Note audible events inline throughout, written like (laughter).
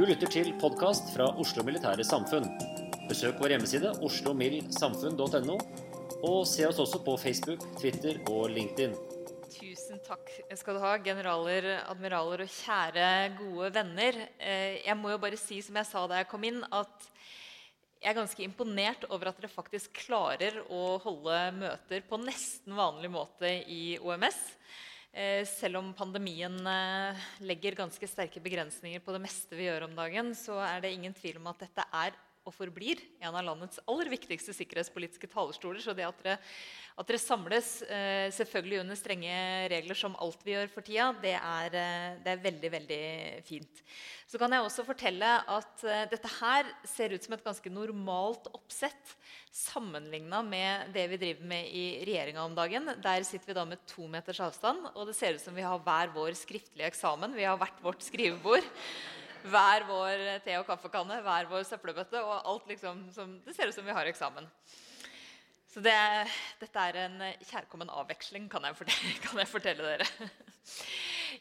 Du lytter til podkast fra Oslo Militære Samfunn. Besøk vår hjemmeside oslomildsamfunn.no, og se oss også på Facebook, Twitter og LinkedIn. Tusen takk skal du ha, generaler, admiraler og kjære, gode venner. Eh, Jeg må jo bare si, som jeg sa da jeg kom inn, at jeg er ganske imponert over at dere faktisk klarer å holde møter på nesten vanlig måte i OMS. Eh, Selv om pandemien eh, legger ganske sterke begrensninger på det meste vi gjør om dagen, så er det ingen tvil om at dette er og forblir en av landets aller viktigste sikkerhetspolitiske talerstoler. Så det at dere, at dere samles, eh, selvfølgelig under strenge regler som alt vi gjør for tida, det er, eh, det er veldig, veldig fint. Så kan jeg også fortelle at eh, dette her ser ut som et ganske normalt oppsett sammenligna med det vi driver med i regjeringa om dagen. Der sitter vi da med to meters avstand, og det ser ut som vi har hver vår skriftlige eksamen. Vi har hvert vårt skrivebord hver vår te- og kaffekanne, hver vår søppelbøtte. Og alt liksom som, Det ser ut som vi har eksamen. Så det, dette er en kjærkommen avveksling, kan jeg fortelle, (laughs) kan jeg fortelle dere.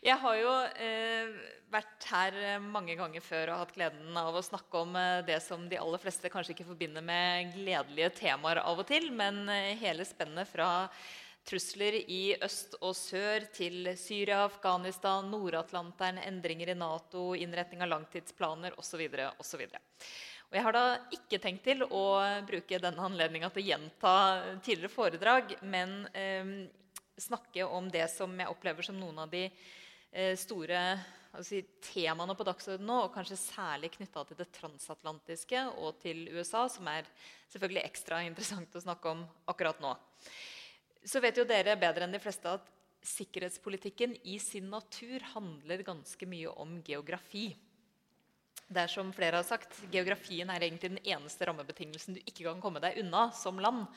Jeg har jo eh, vært her mange ganger før og hatt gleden av å snakke om eh, det som de aller fleste kanskje ikke forbinder med gledelige temaer av og til, men eh, hele spennet fra trusler i øst og sør til Syria, Afghanistan, Nord-Atlanteren, endringer i Nato, innretning av langtidsplaner osv. osv. Og jeg har da ikke tenkt til å bruke denne anledninga til å gjenta tidligere foredrag, men eh, snakke om det som jeg opplever som noen av de eh, store altså, temaene på dagsordenen nå, og kanskje særlig knytta til det transatlantiske og til USA, som er selvfølgelig ekstra interessant å snakke om akkurat nå. Så vet jo dere bedre enn de fleste at sikkerhetspolitikken i sin natur handler ganske mye om geografi. Det er som flere har sagt, Geografien er egentlig den eneste rammebetingelsen du ikke kan komme deg unna som land.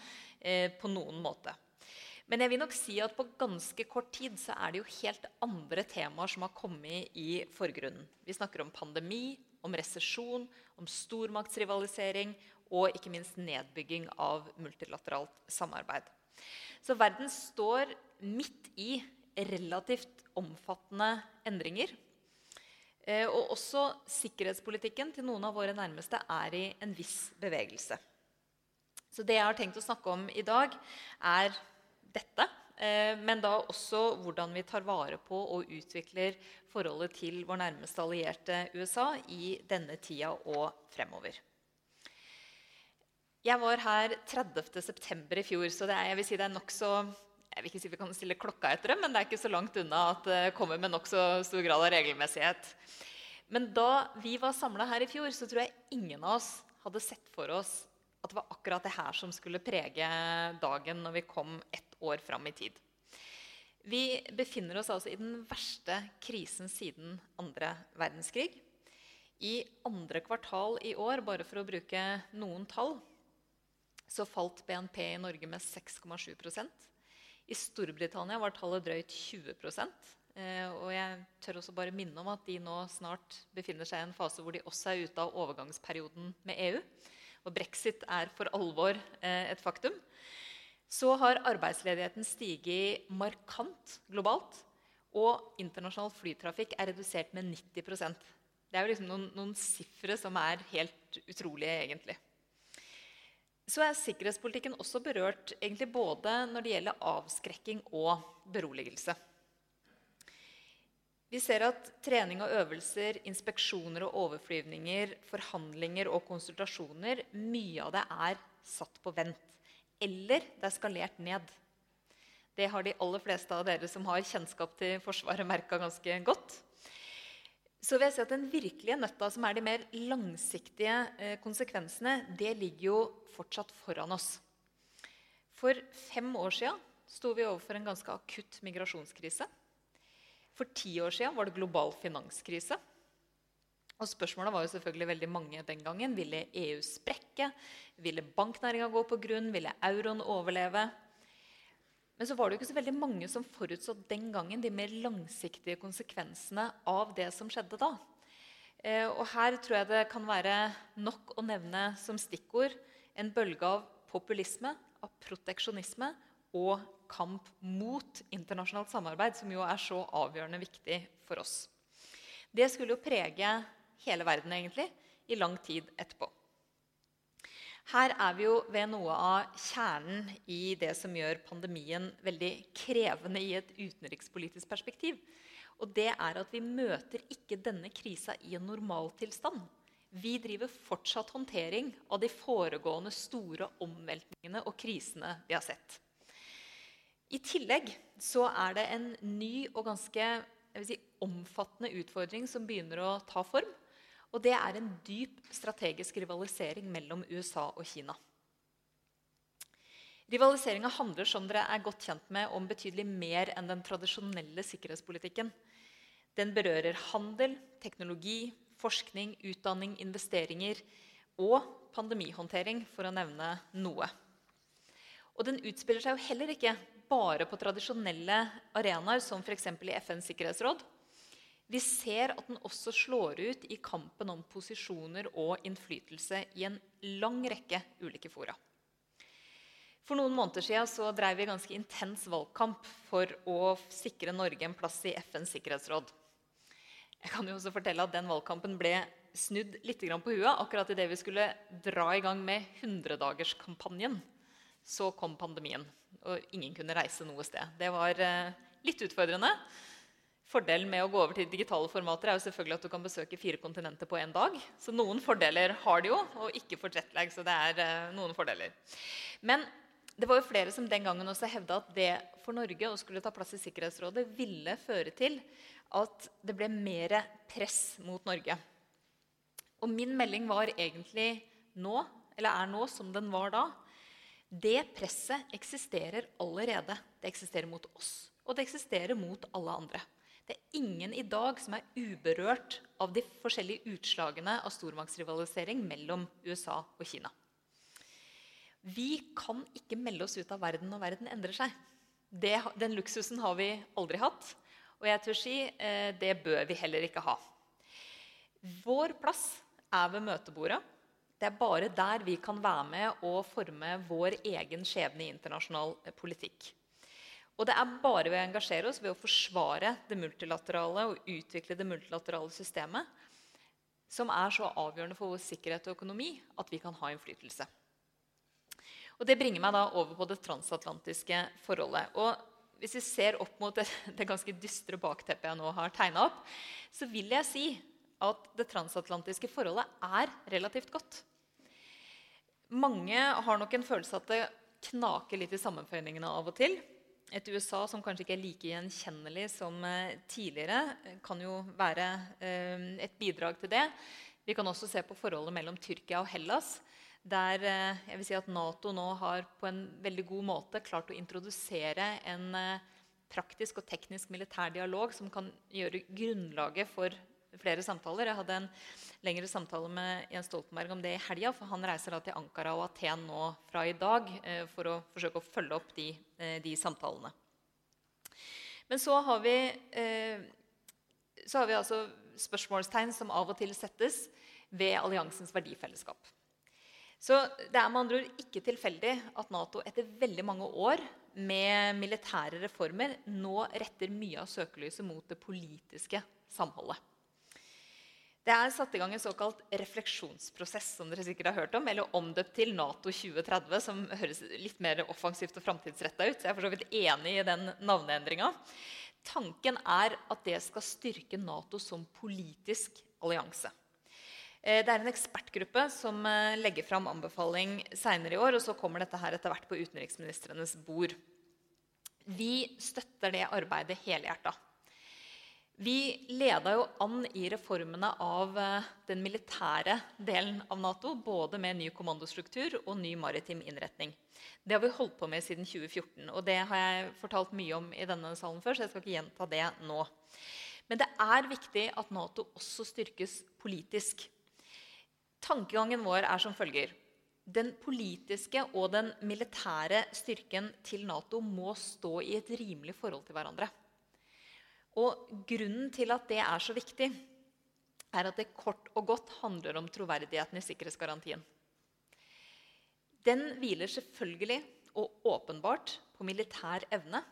Eh, på noen måte. Men jeg vil nok si at på ganske kort tid så er det jo helt andre temaer som har kommet i forgrunnen. Vi snakker om pandemi, om resesjon, om stormaktsrivalisering og ikke minst nedbygging av multilateralt samarbeid. Så verden står midt i relativt omfattende endringer. Eh, og også sikkerhetspolitikken til noen av våre nærmeste er i en viss bevegelse. Så det jeg har tenkt å snakke om i dag, er dette. eh, Men da også hvordan vi tar vare på og utvikler forholdet til vår nærmeste allierte USA i denne tida og fremover. Jeg var her 30.9. i fjor, så det er, jeg vil si det er nokså jeg vil ikke si vi kan stille klokka etter det, men det er ikke så langt unna at det kommer med nokså stor grad av regelmessighet. Men da vi var samla her i fjor, så tror jeg ingen av oss hadde sett for oss at det var akkurat det her som skulle prege dagen når vi kom ett år fram i tid. Vi befinner oss altså i den verste krisen siden andre verdenskrig. I andre kvartal i år, bare for å bruke noen tall, så falt BNP i Norge med 6,7% I Storbritannia var tallet drøyt 20 eh, Og jeg tør også bare minne om at de nå snart befinner seg i en fase hvor de også er ute av overgangsperioden med EU. Og brexit er for alvor eh, et faktum. Så har arbeidsledigheten stiget markant globalt. Og internasjonal flytrafikk er redusert med 90% Det er jo liksom noen, noen sifre som er helt utrolige, egentlig. Så er sikkerhetspolitikken også berørt egentlig både når det gjelder avskrekking og beroligelse. Vi ser at trening og øvelser, inspeksjoner og overflyvninger, forhandlinger og konsultasjoner, mye av det er satt på vent. Eller det er skalert ned. Det har de aller fleste av dere som har kjennskap til Forsvaret, merka ganske godt. Så vil jeg si at Den virkelige nøtta, som er de mer langsiktige eh, konsekvensene, det ligger jo fortsatt foran oss. For fem år sia sto vi overfor en ganske akutt migrasjonskrise. For ti år sia var det global finanskrise. Og spørsmålet var jo selvfølgelig veldig mange den gangen. Ville EU sprekke? Ville banknæringa gå på grunn? Ville euroen overleve? Men så var det jo ikke så veldig mange som forutså den gangen de mer langsiktige konsekvensene av det som skjedde da. Eh, og her tror jeg det kan være nok å nevne som stikkord en bølge av populisme, av proteksjonisme og kamp mot internasjonalt samarbeid, som jo er så avgjørende viktig for oss. Det skulle jo prege hele verden egentlig, i lang tid etterpå. Her er vi jo ved noe av kjernen i det som gjør pandemien veldig krevende i et utenrikspolitisk perspektiv. Og det er at vi møter ikke denne krisa i en normaltilstand. Vi driver fortsatt håndtering av de foregående store omveltningene og krisene vi har sett. I tillegg så er det en ny og ganske si, omfattende utfordring som begynner å ta form. Og det er en dyp strategisk rivalisering mellom USA og Kina. Rivaliseringa handler som dere er godt kjent med, om betydelig mer enn den tradisjonelle sikkerhetspolitikken. Den berører handel, teknologi, forskning, utdanning, investeringer og pandemihåndtering, for å nevne noe. Og den utspiller seg jo heller ikke bare på tradisjonelle arenaer, som f.eks. i FNs sikkerhetsråd. Vi ser at den også slår ut i kampen om posisjoner og innflytelse i en lang rekke ulike fora. For noen måneder siden drev vi ganske intens valgkamp for å sikre Norge en plass i FNs sikkerhetsråd. Jeg kan jo også fortelle at Den valgkampen ble snudd litt på huet akkurat idet vi skulle dra i gang med 100-dagerskampanjen. Så kom pandemien, og ingen kunne reise noe sted. Det var eh, litt utfordrende. Fordelen med å gå over til digitale formater er jo selvfølgelig at du kan besøke fire kontinenter på én dag. Så noen fordeler har det jo, og ikke for jetlag. så det er uh, noen fordeler. Men det var jo flere som den gangen også hevda at det for Norge å skulle ta plass i Sikkerhetsrådet ville føre til at det ble mer press mot Norge. Og min melding var egentlig nå, eller er nå, som den var da. Det presset eksisterer allerede. Det eksisterer mot oss, og det eksisterer mot alle andre. Det er ingen i dag som er uberørt av de forskjellige utslagene av stormaktsrivalisering mellom USA og Kina. Vi kan ikke melde oss ut av verden når verden endrer seg. Det, den luksusen har vi aldri hatt. Og jeg tør si eh, det bør vi heller ikke ha. Vår plass er ved møtebordet. Det er bare der vi kan være med og forme vår egen skjebne i internasjonal eh, politikk. Og det er bare ved å engasjere oss, ved å forsvare det multilaterale og utvikle det multilaterale systemet, som er så avgjørende for vår sikkerhet og økonomi, at vi kan ha innflytelse. Og Det bringer meg da over på det transatlantiske forholdet. Og Hvis vi ser opp mot det, (laughs) det ganske dystre bakteppet jeg nå har tegna opp, så vil jeg si at det transatlantiske forholdet er relativt godt. Mange har nok en følelse at det knaker litt i sammenføyningene av og til. Et USA som kanskje ikke er like gjenkjennelig som eh, tidligere, kan jo være eh, et bidrag til det. Vi kan også se på forholdet mellom Tyrkia og Hellas. Der eh, jeg vil si at Nato nå har på en veldig god måte klart å introdusere en praktisk og teknisk militær dialog som kan gjøre grunnlaget for flere samtaler. Jeg hadde en lengre samtale med Jens Stoltenberg om det i helga. For han reiser da til Ankara og Aten nå fra i dag eh, for å forsøke å følge opp de, eh, de samtalene. Men så har vi, eh, så har vi altså spørsmålstegn som av og til settes ved alliansens verdifellesskap. Så Det er med andre ord ikke tilfeldig at Nato etter veldig mange år med militære reformer nå retter mye av søkelyset mot det politiske samholdet. Det er satt i gang en såkalt refleksjonsprosess, som dere sikkert har hørt om, eller omdøpt til Nato 2030, som høres litt mer offensivt og framtidsretta ut. Så jeg er for så vidt enig i den navneendringa. Tanken er at det skal styrke Nato som politisk allianse. Eh, det er en ekspertgruppe som eh, legger fram anbefaling seinere i år. og Så kommer dette her etter hvert på utenriksministrenes bord. Vi støtter det arbeidet helhjerta. Vi leda jo an i reformene av eh, den militære delen av Nato, både med ny kommandostruktur og ny maritim innretning. Det har vi holdt på med siden 2014, og det har jeg fortalt mye om i denne salen før, så jeg skal ikke gjenta det nå. Men det er viktig at Nato også styrkes politisk. Tankegangen vår er som følger. Den politiske og den militære styrken til Nato må stå i et rimelig forhold til hverandre. Og grunnen til at det er så viktig, er at det kort og godt handler om troverdigheten i sikkerhetsgarantien. Den hviler selvfølgelig og åpenbart på militær evne.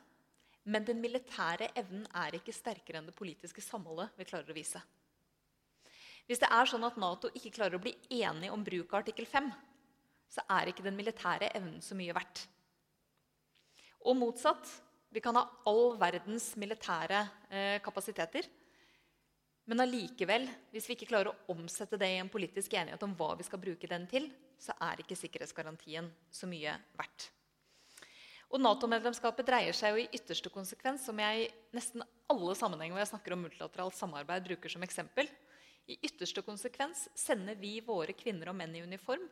Men den militære evnen er ikke sterkere enn det politiske samholdet vi klarer å vise. Hvis det er sånn at Nato ikke klarer å bli enig om bruk av artikkel 5, så er ikke den militære evnen så mye verdt. Og motsatt. Vi kan ha all verdens militære eh, kapasiteter. Men allikevel, hvis vi ikke klarer å omsette det i en politisk enighet om hva vi skal bruke den til, så er ikke sikkerhetsgarantien så mye verdt. Og Nato-medlemskapet dreier seg jo i ytterste konsekvens, som jeg i nesten alle sammenhenger hvor jeg snakker om multilateralt samarbeid, bruker som eksempel. I ytterste konsekvens sender vi våre kvinner og menn i uniform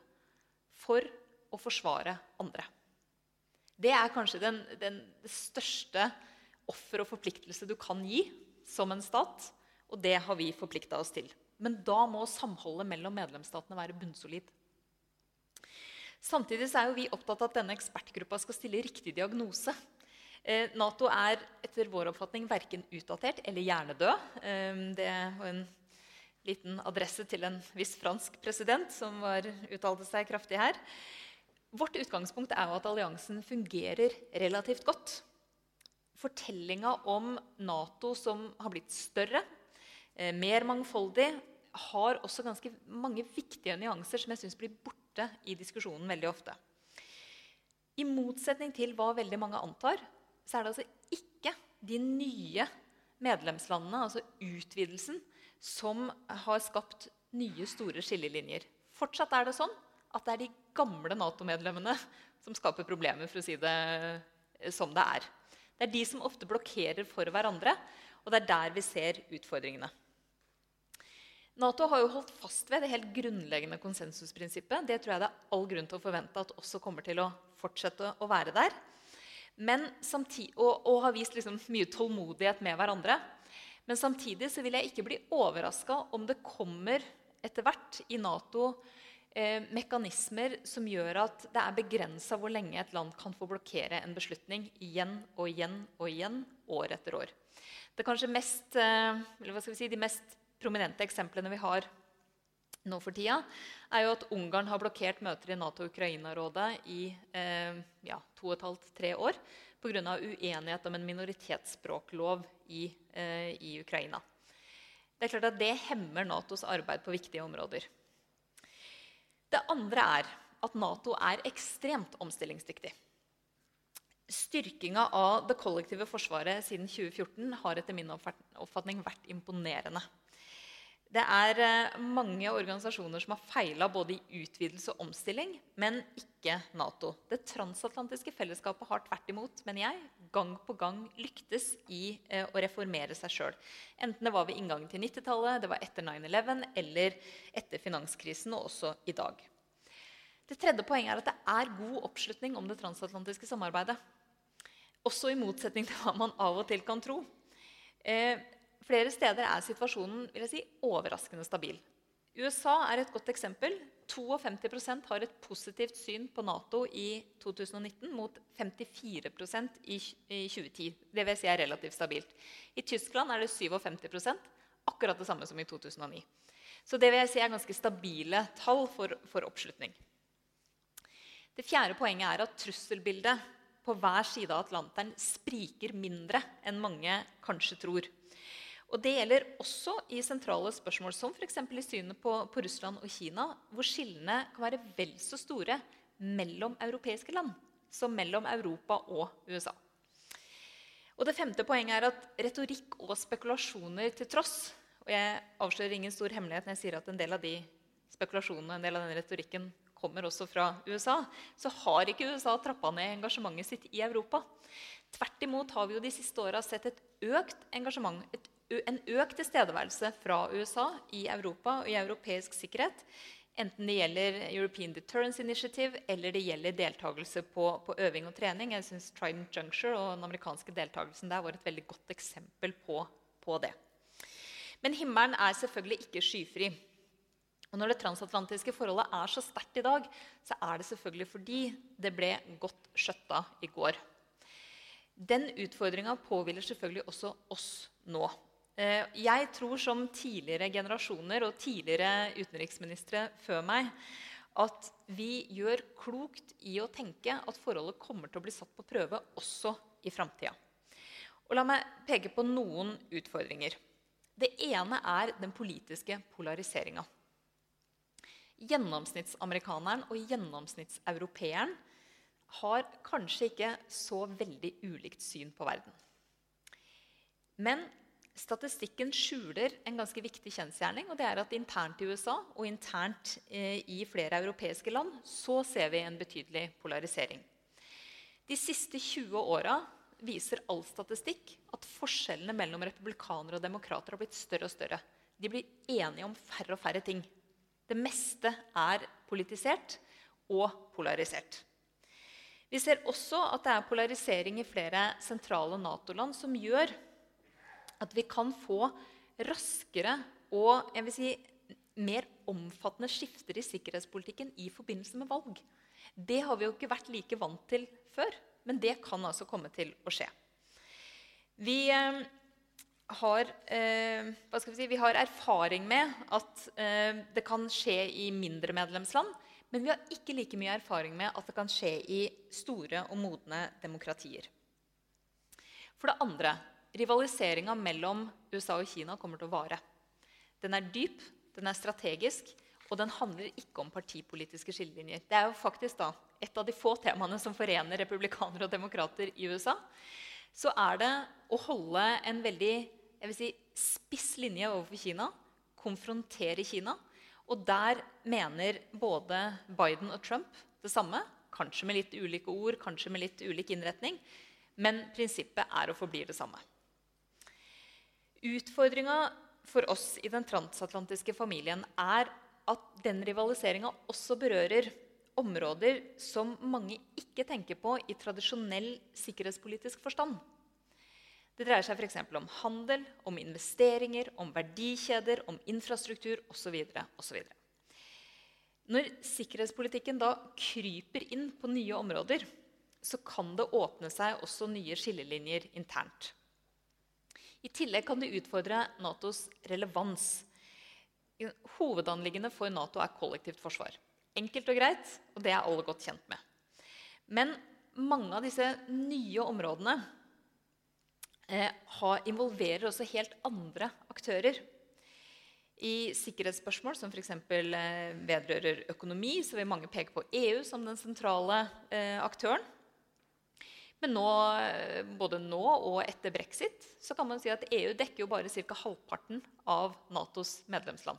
for å forsvare andre. Det er kanskje den, den største offer og forpliktelse du kan gi som en stat. Og det har vi forplikta oss til. Men da må samholdet mellom medlemsstatene være bunnsolid. Samtidig er vi opptatt av at denne ekspertgruppa skal stille riktig diagnose. Eh, Nato er etter vår oppfatning verken utdatert eller hjernedød. Eh, det var en liten adresse til en viss fransk president som var, uttalte seg kraftig her. Vårt utgangspunkt er jo at alliansen fungerer relativt godt. Fortellinga om Nato som har blitt større, eh, mer mangfoldig, har også ganske mange viktige nyanser som jeg syns blir borte i diskusjonen veldig ofte. I motsetning til hva veldig mange antar, så er det altså ikke de nye medlemslandene, altså utvidelsen, som har skapt nye, store skillelinjer. Fortsatt er det sånn at det er de gamle Nato-medlemmene som skaper problemer, for å si det eh, som det er. Det er de som ofte blokkerer for hverandre, og det er der vi ser utfordringene. Nato har jo holdt fast ved det helt grunnleggende konsensusprinsippet. Det tror jeg det er all grunn til å forvente at også kommer til å fortsette å være der. Samtidig, og, og har vist liksom mye tålmodighet med hverandre. Men samtidig så vil jeg ikke bli overraska om det kommer etter hvert i Nato eh, mekanismer som gjør at det er begrensa hvor lenge et land kan få blokkere en beslutning igjen og igjen og igjen, år etter år. Det kanskje mest, eh, si, De mest prominente eksemplene vi har nå for tida, er jo at Ungarn har blokkert møter i Nato-Ukraina-rådet i eh, ja, to og et halvt, tre år pga. uenighet om en minoritetsspråklov i, eh, i Ukraina. Det er klart at det hemmer Natos arbeid på viktige områder. Det andre er at Nato er ekstremt omstillingsdyktig. Styrkinga av det kollektive forsvaret siden 2014 har etter min oppfatning vært imponerende. Det er eh, mange organisasjoner som har feila både i utvidelse og omstilling, men ikke Nato. Det transatlantiske fellesskapet har tvert imot, mener jeg, gang på gang lyktes i eh, å reformere seg sjøl. Enten det var ved inngangen til 90-tallet, det var etter 9-11 eller etter finanskrisen, og også i dag. Det tredje poenget er at det er god oppslutning om det transatlantiske samarbeidet. Også i motsetning til hva man av og til kan tro. Eh, Flere steder er situasjonen vil jeg si, overraskende stabil. USA er et godt eksempel. 52% har et positivt syn på Nato i 2019 mot 54% i 2010. Det vil si er relativt stabilt. I Tyskland er det 57% akkurat det samme som i 2009. Så det vil jeg si er ganske stabile tall for, for oppslutning. Det fjerde poenget er at trusselbildet på hver side av Atlanteren spriker mindre enn mange kanskje tror. Og Det gjelder også i sentrale spørsmål som f.eks. i synet på, på, Russland og Kina, hvor skillene kan være vel så store mellom europeiske land som mellom Europa og USA. Og Det femte poenget er at retorikk og spekulasjoner til tross og Jeg avslører ingen stor hemmelighet når jeg sier at en del av de spekulasjonene en del av den retorikken kommer også fra USA, så har ikke USA trappa ned engasjementet sitt i Europa. Tvert imot har vi jo de siste åra sett et økt engasjement, et en økt tilstedeværelse fra USA i Europa og i europeisk sikkerhet. Enten det gjelder European Deterrence Initiative eller det gjelder deltakelse på, på øving og trening. Jeg synes Trident Juncture og den amerikanske deltakelsen der var et veldig godt eksempel på, på det. Men himmelen er selvfølgelig ikke skyfri. Og Når det transatlantiske forholdet er så sterkt i dag, så er det selvfølgelig fordi det ble godt skjøtta i går. Den utfordringa påhviler selvfølgelig også oss nå. Eh, jeg tror som tidligere generasjoner og tidligere utenriksministre før meg at vi gjør klokt i å tenke at forholdet kommer til å bli satt på prøve også i framtida. La meg peke på noen utfordringer. Det ene er den politiske polariseringa. Gjennomsnittsamerikaneren og gjennomsnittseuropeeren har kanskje ikke så veldig ulikt syn på verden. Men Statistikken skjuler en ganske viktig kjensgjerning. og det er at Internt i USA og internt eh, i flere europeiske land så ser vi en betydelig polarisering. De siste 20 åra viser all statistikk at forskjellene mellom republikanere og demokrater har blitt større og større. De blir enige om færre og færre ting. Det meste er politisert og polarisert. Vi ser også at det er polarisering i flere sentrale Nato-land som gjør at vi kan få raskere og jeg vil si, mer omfattende skifter i sikkerhetspolitikken i forbindelse med valg. Det har vi jo ikke vært like vant til før, men det kan altså komme til å skje. Vi eh, har, eh, si, vi har erfaring med at eh, det kan skje i mindre medlemsland. Men vi har ikke like mye erfaring med at det kan skje i store og modne demokratier. For det andre Rivaliseringa mellom USA og Kina kommer til å vare. Den er dyp, den er strategisk, og den handler ikke om partipolitiske skillelinjer. Det er jo faktisk da et av de få temaene som forener republikanere og demokrater i USA. Så er det å holde en veldig jeg vil si, spiss linje overfor Kina, konfrontere Kina. Og der mener både Biden og Trump det samme. Kanskje med litt ulike ord, kanskje med litt ulik innretning. Men prinsippet er og forblir det samme. Utfordringa for oss i den transatlantiske familien er at den rivaliseringa også berører områder som mange ikke tenker på i tradisjonell sikkerhetspolitisk forstand. Det dreier seg f.eks. om handel, om investeringer, om verdikjeder, om infrastruktur osv. osv. Når sikkerhetspolitikken da kryper inn på nye områder, så kan det åpne seg også nye skillelinjer internt. I tillegg kan det utfordre Natos relevans. Hovedanliggende for Nato er kollektivt forsvar. Enkelt og greit, og det er alle godt kjent med. Men mange av disse nye områdene eh, involverer også helt andre aktører. I sikkerhetsspørsmål som f.eks. Eh, vedrører økonomi, så vil mange peke på EU som den sentrale eh, aktøren. Men nå, både nå og etter brexit så kan man si at EU dekker jo bare ca. halvparten av Natos medlemsland.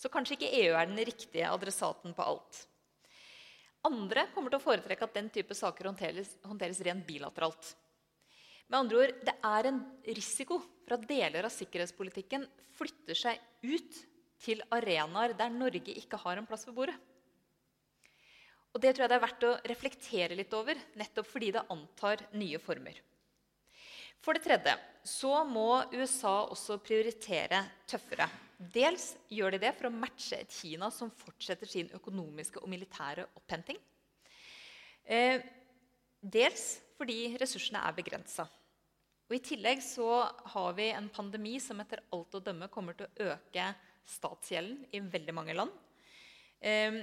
Så kanskje ikke EU er den riktige adressaten på alt. Andre kommer til å foretrekke at den type saker håndteres, håndteres rent bilateralt. Med andre ord, Det er en risiko for at deler av sikkerhetspolitikken flytter seg ut til arenaer der Norge ikke har en plass ved bordet. Og Det tror jeg det er verdt å reflektere litt over, nettopp fordi det antar nye former. For det tredje så må USA også prioritere tøffere. Dels gjør de det for å matche et Kina som fortsetter sin økonomiske og militære opphenting. Eh, dels fordi ressursene er begrensa. Og I tillegg så har vi en pandemi som etter alt å dømme kommer til å øke statsgjelden i veldig mange land. Eh,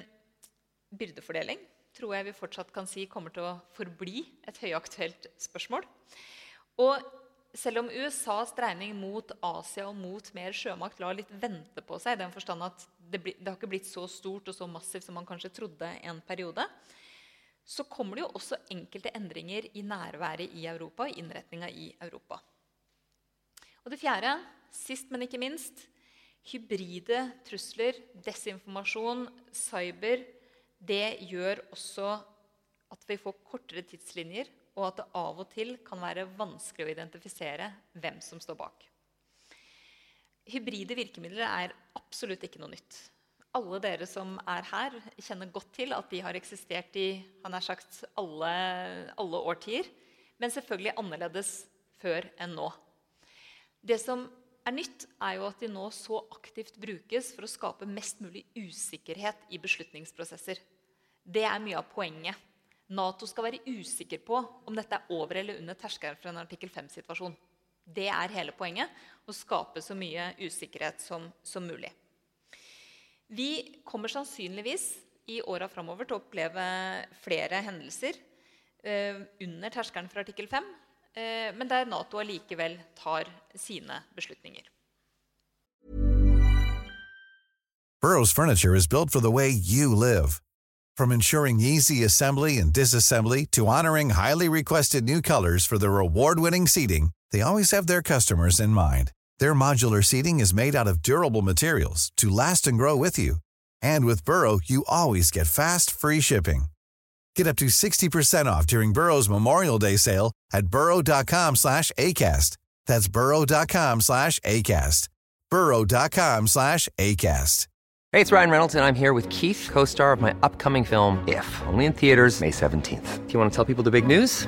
byrdefordeling tror jeg vi fortsatt kan si kommer til å forbli et høyaktuelt spørsmål. Og selv om USAs dreining mot Asia og mot mer sjømakt lar litt vente på seg, i den forstand at det, bli, det, har ikke blitt så stort og så massivt som man kanskje trodde en periode, så kommer det jo også enkelte endringer i nærværet i Europa, i innretninga i Europa. Og det fjerde, sist, men ikke minst, hybride trusler, desinformasjon, cyber det gjør også at vi får kortere tidslinjer, og at det av og til kan være vanskelig å identifisere hvem som står bak. Hybride virkemidler er absolutt ikke noe nytt. Alle dere som er her, kjenner godt til at de har eksistert i han er sagt, alle, alle årtier. Men selvfølgelig annerledes før enn nå. Det som er nytt, er jo at de nå så aktivt brukes for å skape mest mulig usikkerhet i beslutningsprosesser. Det er mye av poenget. Nato skal være usikker på om dette er over eller under terskelen for en artikkel 5-situasjon. Det er hele poenget. Å skape så mye usikkerhet som, som mulig. Vi kommer sannsynligvis i åra framover til å oppleve flere hendelser eh, under terskelen for artikkel 5, eh, Eh, men der Nato allikevel tar sine beslutninger. Burroughs Furniture is built for the way you live. From ensuring easy assembly and disassembly to honoring highly requested new colors for their award-winning seating, they always have their customers in mind. Their modular seating is made out of durable materials to last and grow with you. And with Burrow, you always get fast, free shipping. Get up to 60% off during Burrow's Memorial Day sale at burrow.com slash ACAST. That's burrow.com slash ACAST. burrow.com slash ACAST. Hey, it's Ryan Reynolds, and I'm here with Keith, co star of my upcoming film, If, only in theaters, May 17th. Do you want to tell people the big news?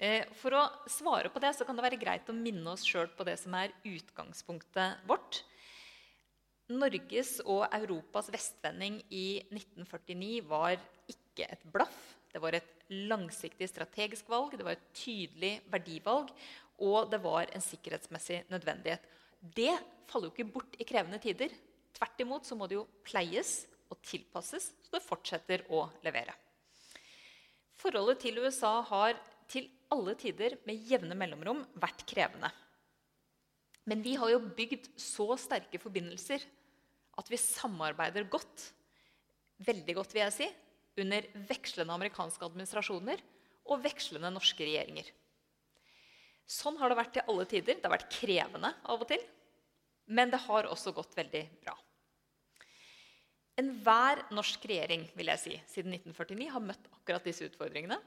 Eh, for å svare på det så kan det være greit å minne oss sjøl på det som er utgangspunktet vårt. Norges og Europas vestvending i 1949 var ikke et blaff. Det var et langsiktig strategisk valg, det var et tydelig verdivalg, og det var en sikkerhetsmessig nødvendighet. Det faller jo ikke bort i krevende tider. Tvert imot så må det jo pleies og tilpasses så det fortsetter å levere. Forholdet til USA har til alle tider med jevne mellomrom vært krevende. Men vi har jo bygd så sterke forbindelser at vi samarbeider godt, veldig godt vil jeg si, under vekslende amerikanske administrasjoner og vekslende norske regjeringer. Sånn har det vært til alle tider. Det har vært krevende av og til. Men det har også gått veldig bra. Enhver norsk regjering vil jeg si, siden 1949 har møtt akkurat disse utfordringene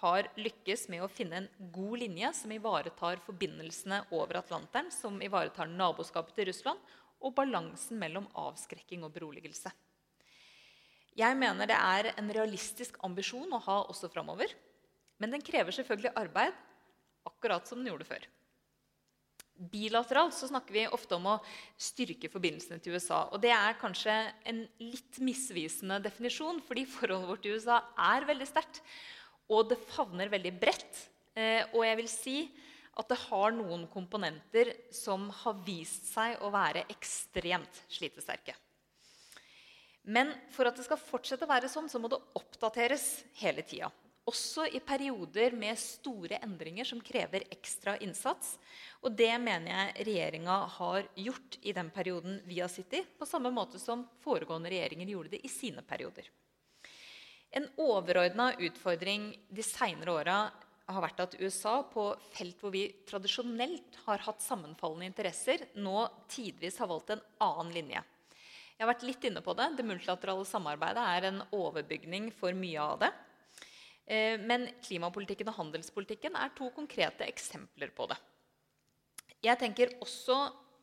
har lykkes med å finne en god linje som ivaretar forbindelsene over Atlanteren, som ivaretar naboskapet til Russland, og balansen mellom avskrekking og beroligelse. Jeg mener det er en realistisk ambisjon å ha også framover. Men den krever selvfølgelig arbeid, akkurat som den gjorde før. Bilateralt så snakker vi ofte om å styrke forbindelsene til USA. og Det er kanskje en litt misvisende definisjon, fordi forholdet vårt til USA er veldig sterkt. Og det favner veldig bredt. Eh, og jeg vil si at det har noen komponenter som har vist seg å være ekstremt slitesterke. Men for at det skal fortsette å være sånn, så må det oppdateres hele tida. Også i perioder med store endringer som krever ekstra innsats. Og det mener jeg regjeringa har gjort i den perioden vi har sittet i, på samme måte som foregående regjeringer gjorde det i sine perioder. En overordna utfordring de seinere åra har vært at USA på felt hvor vi tradisjonelt har hatt sammenfallende interesser, nå tidvis har valgt en annen linje. Jeg har vært litt inne på det. Det multilaterale samarbeidet er en overbygning for mye av det. Eh, men klimapolitikken og handelspolitikken er to konkrete eksempler på det. Jeg tenker også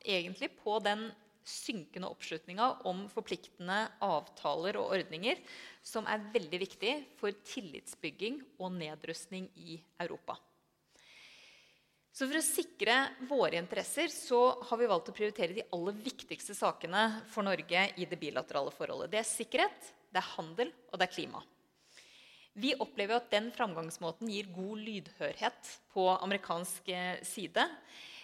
egentlig på den synkende oppslutninga om forpliktende avtaler og ordninger, som er veldig viktig for tillitsbygging og nedrustning i Europa. Så For å sikre våre interesser så har vi valgt å prioritere de aller viktigste sakene for Norge i det bilaterale forholdet. Det er sikkerhet, det er handel og det er klima. Vi opplever at den framgangsmåten gir god lydhørhet på amerikansk eh, side.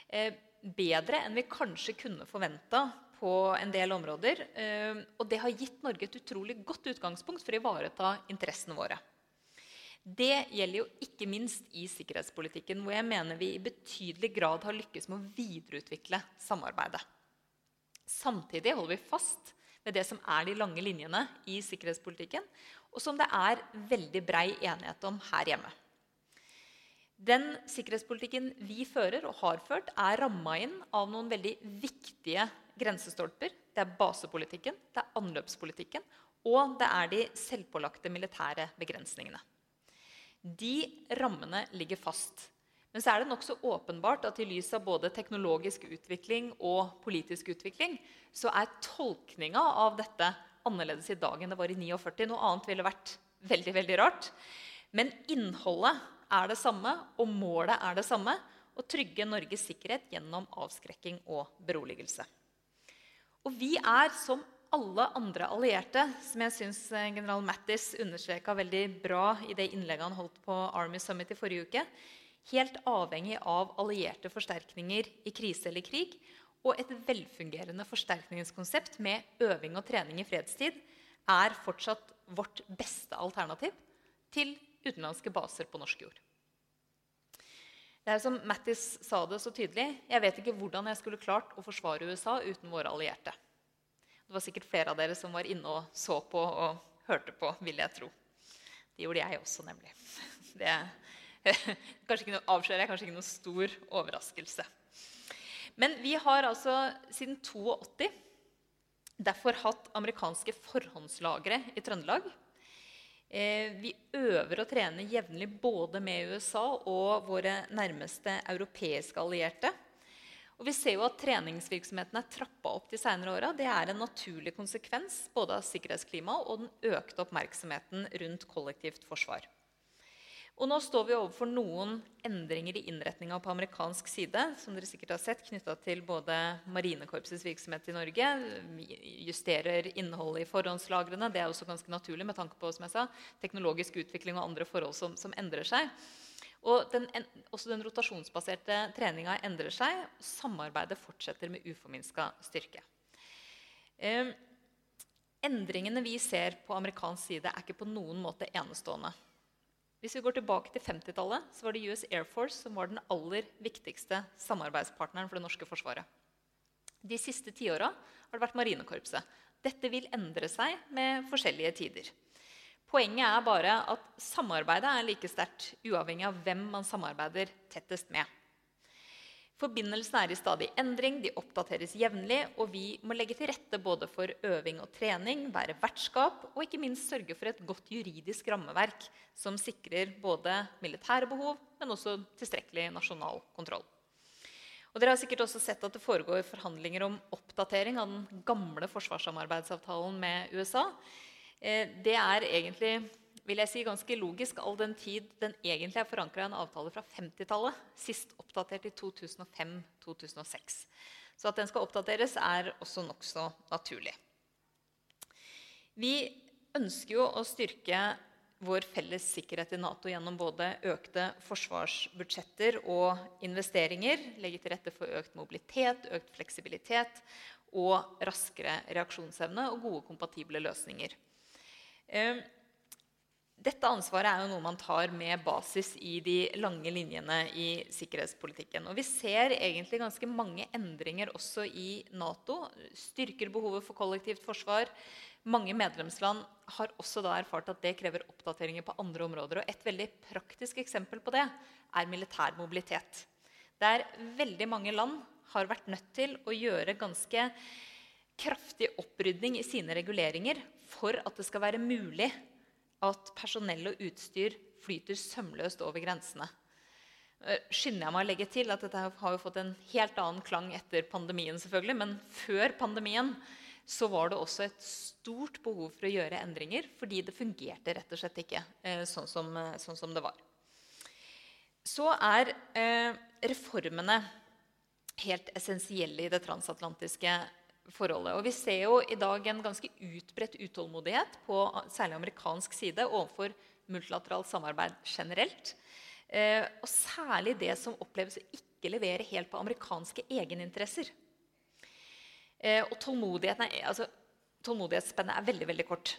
Eh, bedre enn vi kanskje kunne forventa på en del områder. Eh, og det har gitt Norge et utrolig godt utgangspunkt for å ivareta interessene våre. Det gjelder jo ikke minst i sikkerhetspolitikken, hvor jeg mener vi i betydelig grad har lykkes med å videreutvikle samarbeidet. Samtidig holder vi fast ved det som er de lange linjene i sikkerhetspolitikken, og som det er veldig brei enighet om her hjemme. Den sikkerhetspolitikken vi fører og har ført, er ramma inn av noen veldig viktige grensestolper. Det er basepolitikken, det er anløpspolitikken, og det er de selvpålagte militære begrensningene. De rammene ligger fast. Men så er det nokså åpenbart at i lys av både teknologisk utvikling og politisk utvikling, så er tolkninga av dette annerledes i dag enn det var i 49. Noe annet ville vært veldig, veldig rart. Men innholdet er det samme, og målet er det samme. Å trygge Norges sikkerhet gjennom avskrekking og beroligelse. Og vi er som alle andre allierte, som jeg syns eh, general Mattis understreka veldig bra i det innlegget han holdt på Army Summit i forrige uke, helt avhengig av allierte forsterkninger i krise eller krig og et velfungerende forsterkningskonsept med øving og trening i fredstid er fortsatt vårt beste alternativ til utenlandske baser på norsk jord. Det er som Mattis sa det så tydelig, Jeg vet ikke hvordan jeg skulle klart å forsvare USA uten våre allierte. Det var sikkert flere av dere som var inne og så på og hørte på, vil jeg tro. Det gjorde jeg også, nemlig. (laughs) Det (laughs) kanskje noe, avslører jeg kanskje ikke noe stor overraskelse. Men vi har altså siden 82 derfor hatt amerikanske forhåndslagre i Trøndelag. Eh, vi øver og trener jevnlig både med USA og våre nærmeste europeiske allierte. Og vi ser jo at Treningsvirksomheten er trappa opp de senere åra. Det er en naturlig konsekvens både av sikkerhetsklimaet og den økte oppmerksomheten rundt kollektivt forsvar. Og nå står vi overfor noen endringer i innretninga på amerikansk side, som dere sikkert har sett, knytta til både Marinekorpsets virksomhet i Norge. Justerer innholdet i forhåndslagrene. Det er også ganske naturlig med tanke på som jeg sa, teknologisk utvikling og andre forhold som, som endrer seg. Og den, også den rotasjonsbaserte treninga endrer seg. Samarbeidet fortsetter med uforminska styrke. Eh, endringene vi ser på amerikansk side, er ikke på noen måte enestående. Hvis vi går tilbake til 50-tallet, så var det US Air Force som var den aller viktigste samarbeidspartneren for det norske forsvaret. De siste tiåra har det vært Marinekorpset. Dette vil endre seg med forskjellige tider. Poenget er bare at samarbeidet er like sterkt uavhengig av hvem man samarbeider tettest med. Forbindelsene er i stadig endring, de oppdateres jevnlig, og vi må legge til rette både for øving og trening, være vertskap og ikke minst sørge for et godt juridisk rammeverk som sikrer både militære behov, men også tilstrekkelig nasjonal kontroll. Og dere har sikkert også sett at Det foregår forhandlinger om oppdatering av den gamle forsvarssamarbeidsavtalen med USA. Eh, det er egentlig vil jeg si, ganske logisk, all den tid den egentlig er forankra i en avtale fra 50-tallet. Sist oppdatert i 2005-2006. Så at den skal oppdateres, er også nokså naturlig. Vi ønsker jo å styrke vår felles sikkerhet i Nato gjennom både økte forsvarsbudsjetter og investeringer, legge til rette for økt mobilitet, økt fleksibilitet og raskere reaksjonsevne og gode kompatible løsninger. Ehm, dette ansvaret er jo noe man tar med basis i de lange linjene i sikkerhetspolitikken. Og vi ser egentlig ganske mange endringer også i Nato. Styrker behovet for kollektivt forsvar. Mange medlemsland har også da erfart at det krever oppdateringer på andre områder. og Et veldig praktisk eksempel på det er militær mobilitet. Der veldig mange land har vært nødt til å gjøre ganske kraftig opprydning i sine reguleringer for at det skal være mulig at personell og utstyr flyter sømløst over grensene. Eh, skynder jeg meg å legge til at Dette har jo fått en helt annen klang etter pandemien. selvfølgelig, Men før pandemien så var det også et stort behov for å gjøre endringer. Fordi det fungerte rett og slett ikke eh, sånn, som, eh, sånn, som, det var. Så er eh, reformene helt essensielle i det transatlantiske forholdet. Og vi ser jo i dag en ganske utbredt utålmodighet på særlig amerikansk side overfor multilateralt samarbeid generelt. Eh, og særlig det som oppleves å ikke levere helt på amerikanske egeninteresser. Eh, og altså, tålmodighetsspennet er veldig, veldig kort.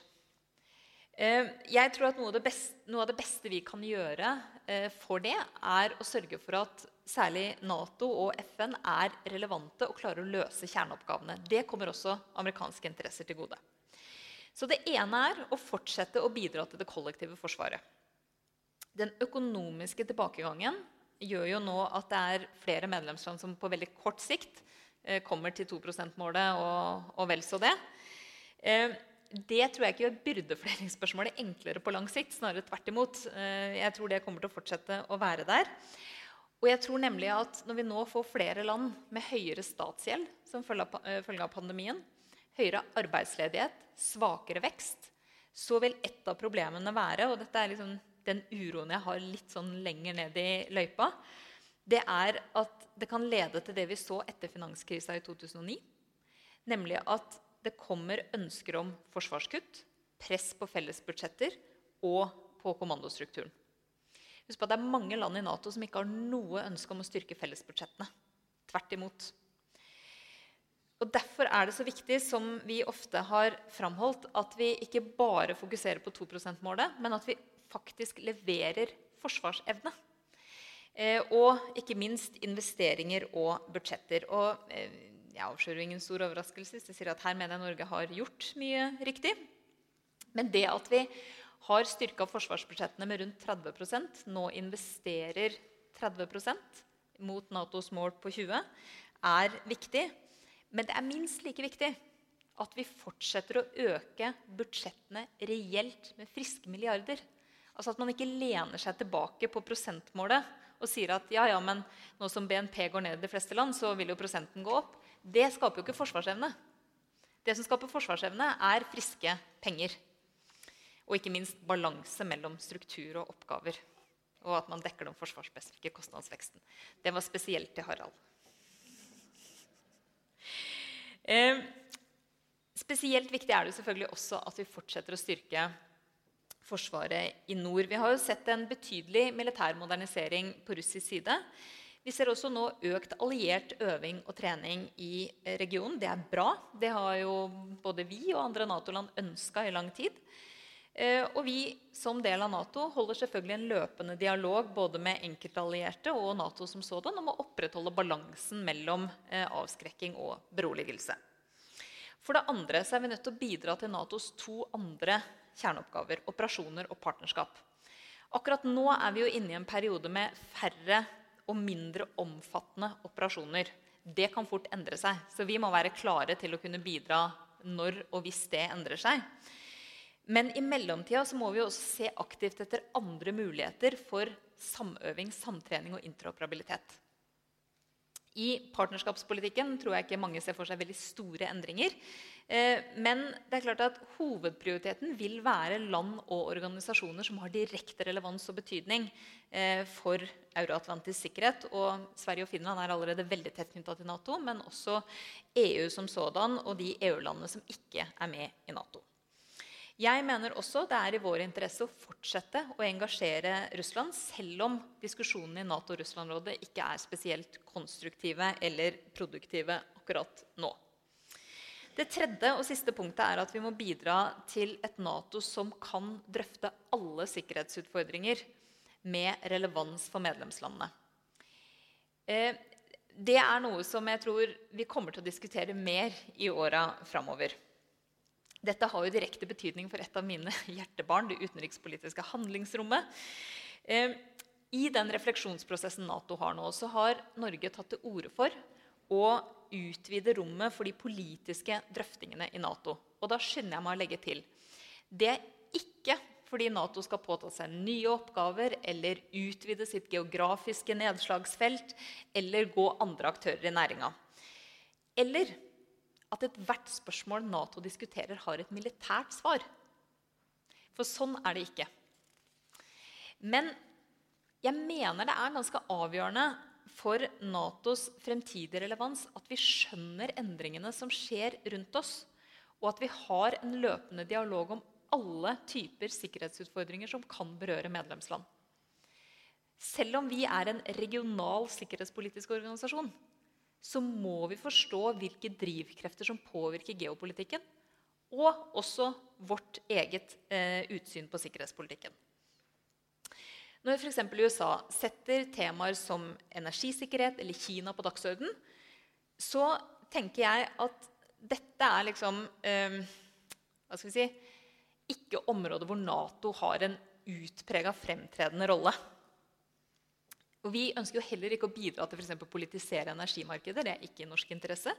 Eh, jeg tror at noe av, beste, noe av, det beste vi kan gjøre eh, for det, er å sørge for at særlig Nato og FN er relevante og klarer å løse kjerneoppgavene. Det kommer også amerikanske interesser til gode. Så det ene er å fortsette å bidra til det kollektive forsvaret. Den økonomiske tilbakegangen gjør jo nå at det er flere medlemsland som på veldig kort sikt eh, kommer til 2 %-målet og, og, vel så det. Eh, det tror jeg ikke gjør byrdefordelingsspørsmålet enklere på lang sikt. Snarere tvert imot. Eh, jeg tror det kommer til å fortsette å være der. Og jeg tror nemlig at Når vi nå får flere land med høyere statsgjeld som følge av, pandemien, høyere arbeidsledighet, svakere vekst, så vil et av problemene være og dette er liksom den uroen jeg har litt sånn lenger ned i løypa, det er at det kan lede til det vi så etter finanskrisa i 2009. Nemlig at det kommer ønsker om forsvarskutt, press på fellesbudsjetter og på kommandostrukturen. Husk på at Det er mange land i Nato som ikke har noe ønske om å styrke fellesbudsjettene. Tvert imot. Og Derfor er det så viktig, som vi ofte har framholdt, at vi ikke bare fokuserer på 2 %-målet, men at vi faktisk leverer forsvarsevne. Eh, og ikke minst investeringer og budsjetter. Og eh, jeg avslører ingen stor overraskelse hvis jeg sier at her mener jeg Norge har gjort mye riktig. Men det at vi har styrka forsvarsbudsjettene med rundt 30% nå investerer 30% mot Natos mål på 20 er viktig. Men det er minst like viktig at vi fortsetter å øke budsjettene reelt med friske milliarder. Altså At man ikke lener seg tilbake på prosentmålet og sier at ja, ja, men nå som BNP går ned i de fleste land, så vil jo prosenten gå opp. Det skaper jo ikke forsvarsevne. Det som skaper forsvarsevne, er friske penger. Og ikke minst balanse mellom struktur og oppgaver. Og at man dekker den forsvarsspesifikke kostnadsveksten. Det var spesielt til Harald. Eh, spesielt viktig er det selvfølgelig også at vi fortsetter å styrke forsvaret i nord. Vi har jo sett en betydelig militær modernisering på russisk side. Vi ser også nå økt alliert øving og trening i regionen. Det er bra. Det har jo både vi og andre Nato-land ønska i lang tid. Eh, og vi som del av Nato holder selvfølgelig en løpende dialog både med enkeltallierte og Nato som sådan om å opprettholde balansen mellom eh, avskrekking og beroligelse. For det andre så er vi nødt til å bidra til Natos to andre kjerneoppgaver, operasjoner og partnerskap. Akkurat nå er vi jo inne i en periode med færre og mindre omfattende operasjoner. Det kan fort endre seg, så vi må være klare til å kunne bidra når og hvis det endrer seg. Men i mellomtida så må vi også se aktivt etter andre muligheter for samøving, samtrening og interoperabilitet. I partnerskapspolitikken tror jeg ikke mange ser for seg veldig store endringer. Eh, men det er klart at hovedprioriteten vil være land og organisasjoner som har direkte relevans og betydning eh, for euroatlantisk sikkerhet. Og Sverige og Finland er allerede veldig tett knytta til Nato, men også EU som sådan og de EU-landene som ikke er med i Nato. Jeg mener også det er i vår interesse å fortsette å engasjere Russland, selv om diskusjonene i Nato-Russland-rådet ikke er spesielt konstruktive eller produktive akkurat nå. Det tredje og siste punktet er at vi må bidra til et Nato som kan drøfte alle sikkerhetsutfordringer med relevans for medlemslandene. Eh, det er noe som jeg tror vi kommer til å diskutere mer i åra framover. Dette har jo direkte betydning for et av mine (laughs) hjertebarn, det utenrikspolitiske handlingsrommet. Eh, I den refleksjonsprosessen Nato har nå, så har Norge tatt til orde for å utvide rommet for de politiske drøftingene i Nato. Og da skynder jeg meg å legge til det er ikke fordi Nato skal påta seg nye oppgaver eller utvide sitt geografiske nedslagsfelt eller gå andre aktører i næringa. Eller at ethvert spørsmål Nato diskuterer, har et militært svar. For sånn er det ikke. Men jeg mener det er ganske avgjørende for Natos fremtidige relevans at vi skjønner endringene som skjer rundt oss, og at vi har en løpende dialog om alle typer sikkerhetsutfordringer som kan berøre medlemsland. Selv om vi er en regional sikkerhetspolitisk organisasjon, så må vi forstå hvilke drivkrefter som påvirker geopolitikken, og også vårt eget eh, utsyn på sikkerhetspolitikken. Når f.eks. USA setter temaer som energisikkerhet eller Kina på dagsorden, så tenker jeg at dette er liksom eh, Hva skal vi si Ikke områder hvor Nato har en utprega fremtredende rolle. Og Vi ønsker jo heller ikke å bidra til for politisere energimarkedet. Det er ikke i norsk interesse.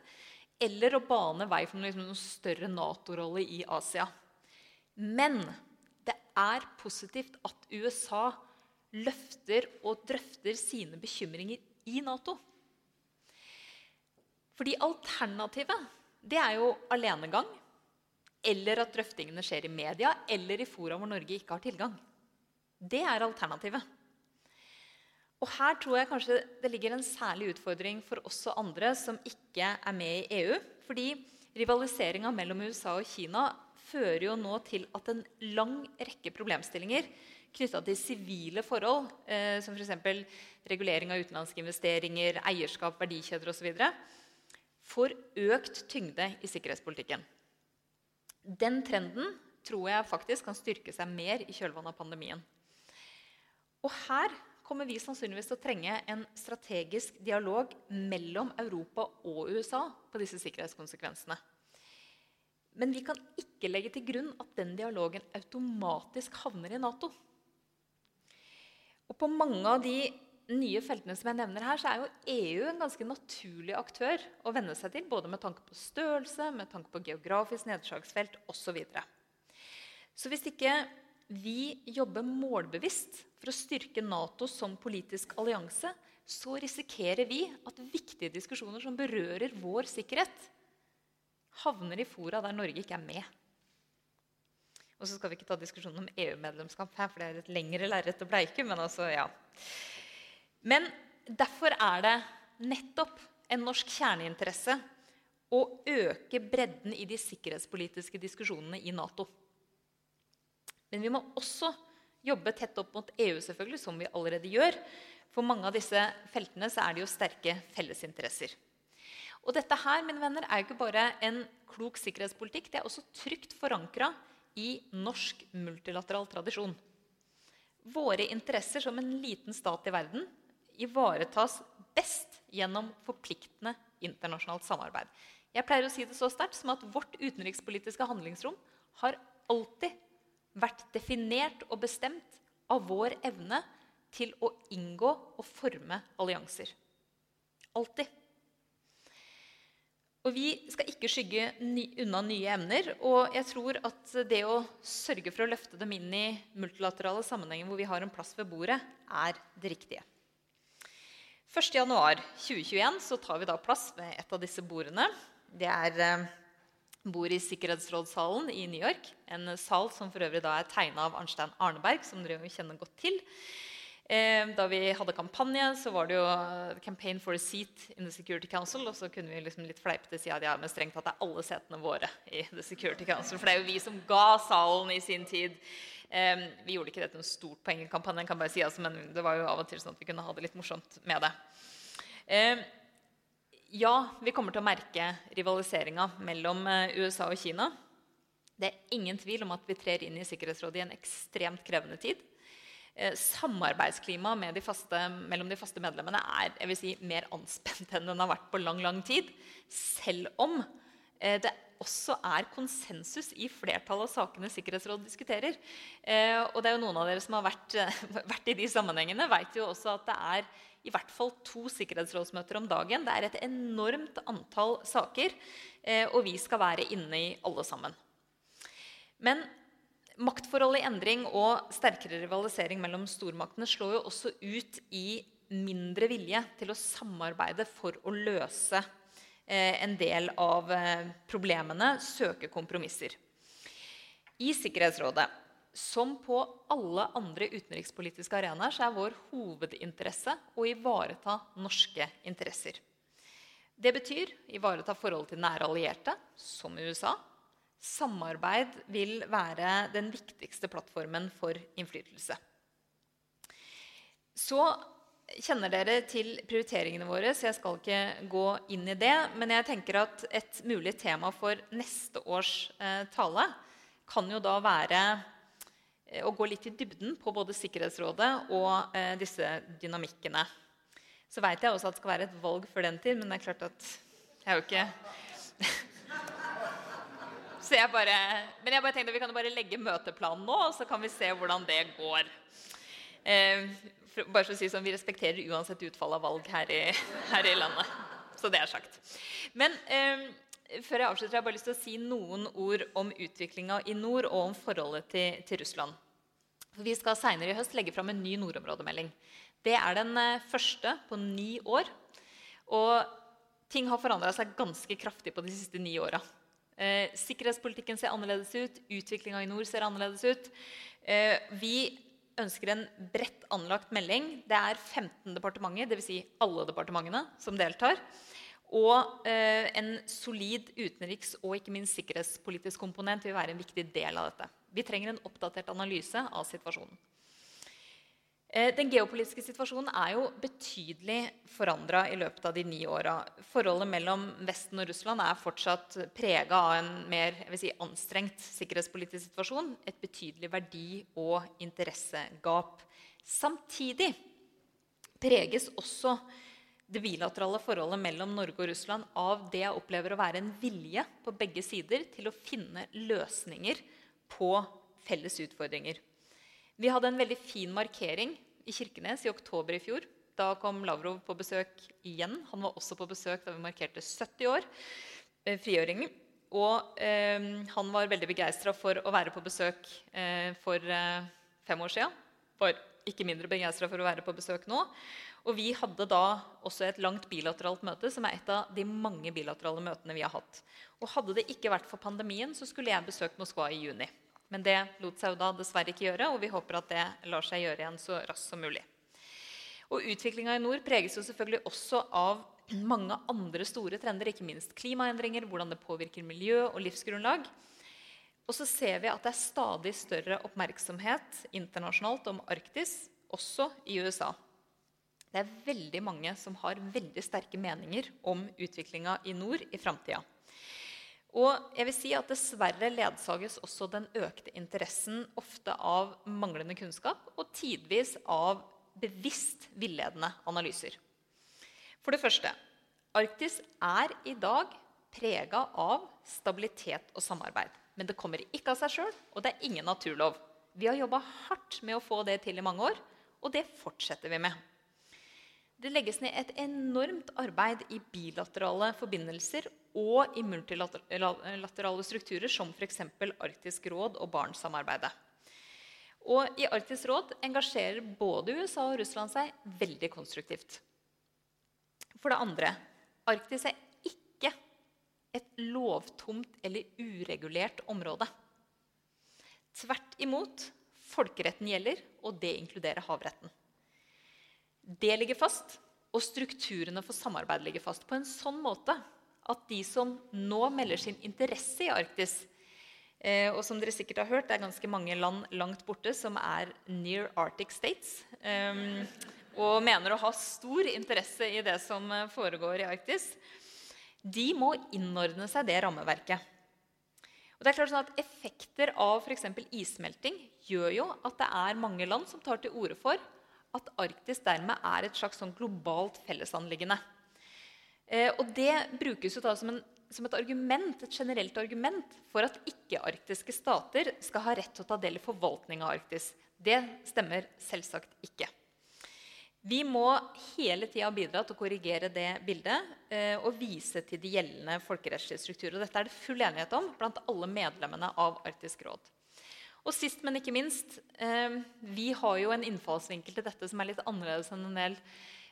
Eller å bane vei for liksom, noen større Nato-rolle i Asia. Men det er positivt at USA løfter og drøfter sine bekymringer i Nato. Fordi alternativet det er jo alenegang. Eller at drøftingene skjer i media eller i fora hvor Norge ikke har tilgang. Det er alternativet. Og her tror jeg kanskje det ligger en særlig utfordring for oss og andre som ikke er med i EU. Fordi rivaliseringa mellom USA og Kina fører jo nå til at en lang rekke problemstillinger knytta til sivile forhold, eh, som f.eks. regulering av utenlandske investeringer, eierskap, verdikjeder osv., får økt tyngde i sikkerhetspolitikken. Den trenden tror jeg faktisk kan styrke seg mer i kjølvannet av pandemien. Og her kommer vi sannsynligvis til å trenge en strategisk dialog mellom Europa og USA på disse sikkerhetskonsekvensene. Men vi kan ikke legge til grunn at den dialogen automatisk havner i Nato. Og på mange av de nye feltene som jeg nevner her, så er jo EU en ganske naturlig aktør å venne seg til, både med tanke på størrelse, med tanke på geografisk nedslagsfelt osv. Så, videre. så hvis ikke vi jobber målbevisst for å styrke Nato som politisk allianse, så risikerer vi at viktige diskusjoner som berører vår sikkerhet, havner i fora der Norge ikke er med. Og så skal vi ikke ta diskusjonen om EU-medlemskap her, for det er et lengre lerret å bleike. Men altså, ja. Men derfor er det nettopp en norsk kjerneinteresse å øke bredden i de sikkerhetspolitiske diskusjonene i Nato. Men vi må også jobbe tett opp mot EU, selvfølgelig, som vi allerede gjør. For mange av disse feltene så er det jo sterke fellesinteresser. Og dette her, mine venner, er jo ikke bare en klok sikkerhetspolitikk. Det er også trygt forankra i norsk multilateral tradisjon. Våre interesser som en liten stat i verden ivaretas best gjennom forpliktende internasjonalt samarbeid. Jeg pleier å si det så sterkt som at Vårt utenrikspolitiske handlingsrom har alltid vært definert og bestemt av vår evne til å inngå og forme allianser. Alltid. Og vi skal ikke skygge unna nye emner. Og jeg tror at det å sørge for å løfte dem inn i multilaterale sammenhenger hvor vi har en plass ved bordet, er det riktige. 1.1.2021 så tar vi da plass ved et av disse bordene. Det er eh, bor i Sikkerhetsrådssalen i New York. En sal som for øvrig da er tegna av Arnstein Arneberg, som dere kjenner godt til. Eh, da vi hadde kampanje, så var det jo uh, 'Campaign for a seat in the Security Council'. Og så kunne vi liksom litt fleipete si at ja, men strengt tatt er alle setene våre i The Security Council. For det er jo vi som ga salen i sin tid. Eh, vi gjorde ikke det til noe stort poeng i kampanjen, kan bare si, altså, men det var jo av og til sånn at vi kunne ha det litt morsomt med det. Ja, vi kommer til å merke rivaliseringa mellom eh, USA og Kina. Det er ingen tvil om at vi trer inn i Sikkerhetsrådet i en ekstremt krevende tid. Eh, Samarbeidsklimaet mellom de faste medlemmene er jeg vil si, mer anspent enn den har vært på lang lang tid. Selv om eh, det også er konsensus i flertallet av sakene Sikkerhetsrådet diskuterer. Og det er jo Noen av dere som har vært, (laughs) vært i de sammenhengene, vet jo også at det er i hvert fall to sikkerhetsrådsmøter om dagen. Det er et enormt antall saker, eh, og vi skal være inne i alle sammen. Men maktforhold i endring og sterkere rivalisering mellom stormaktene slår jo også ut i mindre vilje til å samarbeide for å løse eh, en del av eh, problemene, søke kompromisser. I Sikkerhetsrådet som på alle andre utenrikspolitiske arenaer så er vår hovedinteresse å ivareta norske interesser. Det betyr ivareta forholdet til nære allierte, som USA. Samarbeid vil være den viktigste plattformen for innflytelse. Så kjenner dere til prioriteringene våre, så jeg skal ikke gå inn i det. Men jeg tenker at et mulig tema for neste års eh, tale kan jo da være Eh, å gå litt i dybden på både Sikkerhetsrådet og eh, disse dynamikkene. Så veit jeg også at det skal være et valg før den tid, men det er klart at jeg er jo ikke (laughs) Så jeg bare, Men jeg bare tenkte at vi kan bare legge møteplanen nå, og så kan vi se hvordan det går. Eh, for, bare for å si sånn, Vi respekterer uansett utfall av valg her i, (laughs) her i landet. Så det er sagt. Men eh, før jeg avslutter, jeg bare lyst til å si noen ord om utviklinga i nord og om forholdet til, til Russland. For vi skal Senere i høst legge fram en ny nordområdemelding. Det er den eh, første på ni år. Og ting har forandra seg ganske kraftig på de siste ni åra. Eh, sikkerhetspolitikken ser annerledes ut, utviklinga i nord ser annerledes ut. Eh, vi ønsker en bredt anlagt melding. Det er 15 departementer, dvs. Si alle departementene, som deltar. Og eh, en solid utenriks- og ikke minst sikkerhetspolitisk komponent vil være en viktig del av dette. Vi trenger en oppdatert analyse av situasjonen. Eh, den geopolitiske situasjonen er jo betydelig forandra i løpet av de ni åra. Forholdet mellom Vesten og Russland er fortsatt prega av en mer si, anstrengt sikkerhetspolitisk situasjon. Et betydelig verdi- og interessegap. Samtidig preges også det bilaterale forholdet mellom Norge og Russland av det jeg opplever å være en vilje på begge sider til å finne løsninger på felles utfordringer. Vi hadde en veldig fin markering i Kirkenes i oktober i fjor. Da kom Lavrov på besøk igjen. Han var også på besøk da vi markerte 70 år eh, frigjøringen. Og eh, han var veldig begeistra for å være på besøk eh, for eh, fem år sia. Var ikke mindre begeistra for å være på besøk nå. Og vi hadde da også et langt bilateralt møte, som er et av de mange bilaterale møtene vi har hatt. Og hadde det ikke vært for pandemien, så skulle jeg besøkt Moskva i juni. Men det lot seg jo da dessverre ikke gjøre, og vi håper at det lar seg gjøre igjen så raskt som mulig. Og Utviklinga i nord preges jo selvfølgelig også av mange andre store trender, ikke minst klimaendringer, hvordan det påvirker miljø og livsgrunnlag. Og så ser vi at det er stadig større oppmerksomhet internasjonalt om Arktis, også i USA. Det er veldig mange som har veldig sterke meninger om utviklinga i nord i framtida. Og jeg vil si at dessverre ledsages også den økte interessen ofte av manglende kunnskap og tidvis av bevisst villedende analyser. For det første Arktis er i dag prega av stabilitet og samarbeid. Men det kommer ikke av seg sjøl, og det er ingen naturlov. Vi har jobba hardt med å få det til i mange år, og det fortsetter vi med. Det legges ned et enormt arbeid i bilaterale forbindelser og i multilaterale strukturer, som f.eks. Arktisk råd og Barentssamarbeidet. Og I Arktisk råd engasjerer både USA og Russland seg veldig konstruktivt. For det andre Arktis er ikke et lovtomt eller uregulert område. Tvert imot. Folkeretten gjelder, og det inkluderer havretten. Det ligger fast, og strukturene for samarbeid ligger fast på en sånn måte at de som nå melder sin interesse i Arktis eh, Og som dere sikkert har hørt, det er ganske mange land langt borte som er near Arctic states. Eh, og mener å ha stor interesse i det som foregår i Arktis. De må innordne seg det rammeverket. Og det er klart sånn at Effekter av f.eks. issmelting gjør jo at det er mange land som tar til orde for at Arktis dermed er et slags sånn globalt fellesanliggende. Eh, og det brukes jo da som en som et argument, et generelt argument for at ikke-arktiske stater skal ha rett til å ta del i forvaltning av Arktis. Det stemmer selvsagt ikke. Vi må hele tida bidra til å korrigere det bildet eh, og vise til de gjeldende folkerettslige strukturer. Og dette er det full enighet om blant alle medlemmene av Arktisk råd. Og sist, men ikke minst, eh, vi har jo en innfallsvinkel til dette som er litt annerledes enn en del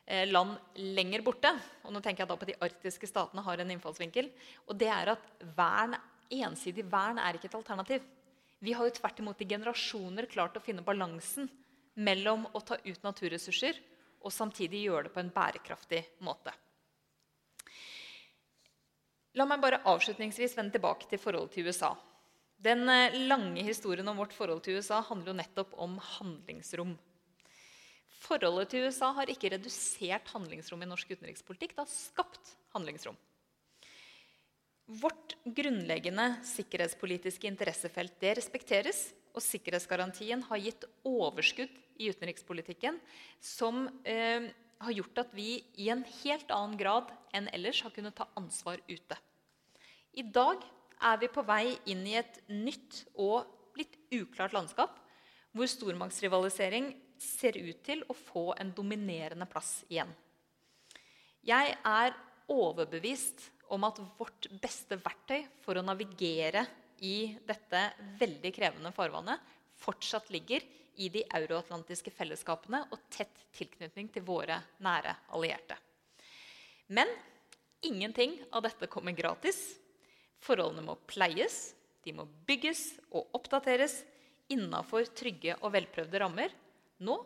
eh, land lenger borte. Og nå tenker jeg da på de arktiske statene har en innfallsvinkel. Og det er at vern, ensidig vern er ikke et alternativ. Vi har jo tvert imot i generasjoner klart å finne balansen mellom å ta ut naturressurser og samtidig gjøre det på en bærekraftig måte. La meg bare avslutningsvis vende tilbake til forholdet til USA. Den eh, lange historien om vårt forhold til USA handler jo nettopp om handlingsrom. Forholdet til USA har ikke redusert handlingsrom i norsk utenrikspolitikk. Det har skapt handlingsrom. Vårt grunnleggende sikkerhetspolitiske interessefelt det respekteres, og sikkerhetsgarantien har gitt overskudd i utenrikspolitikken som eh, har gjort at vi i en helt annen grad enn ellers har kunnet ta ansvar ute. I dag er vi på vei inn i et nytt og litt uklart landskap, hvor stormaktsrivalisering ser ut til å få en dominerende plass igjen. Jeg er overbevist om at vårt beste verktøy for å navigere i dette veldig krevende farvannet fortsatt ligger i de euroatlantiske fellesskapene og tett tilknytning til våre nære allierte. Men ingenting av dette kommer gratis. Forholdene må pleies, de må bygges og oppdateres innafor trygge og velprøvde rammer, nå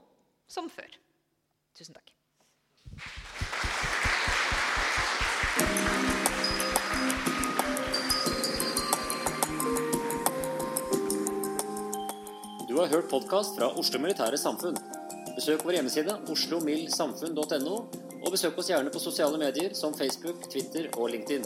som før. Tusen takk. Du har hørt podkast fra Oslo Militære Samfunn. Besøk vår hjemmeside oslomildsamfunn.no, og besøk oss gjerne på sosiale medier som Facebook, Twitter og LinkedIn.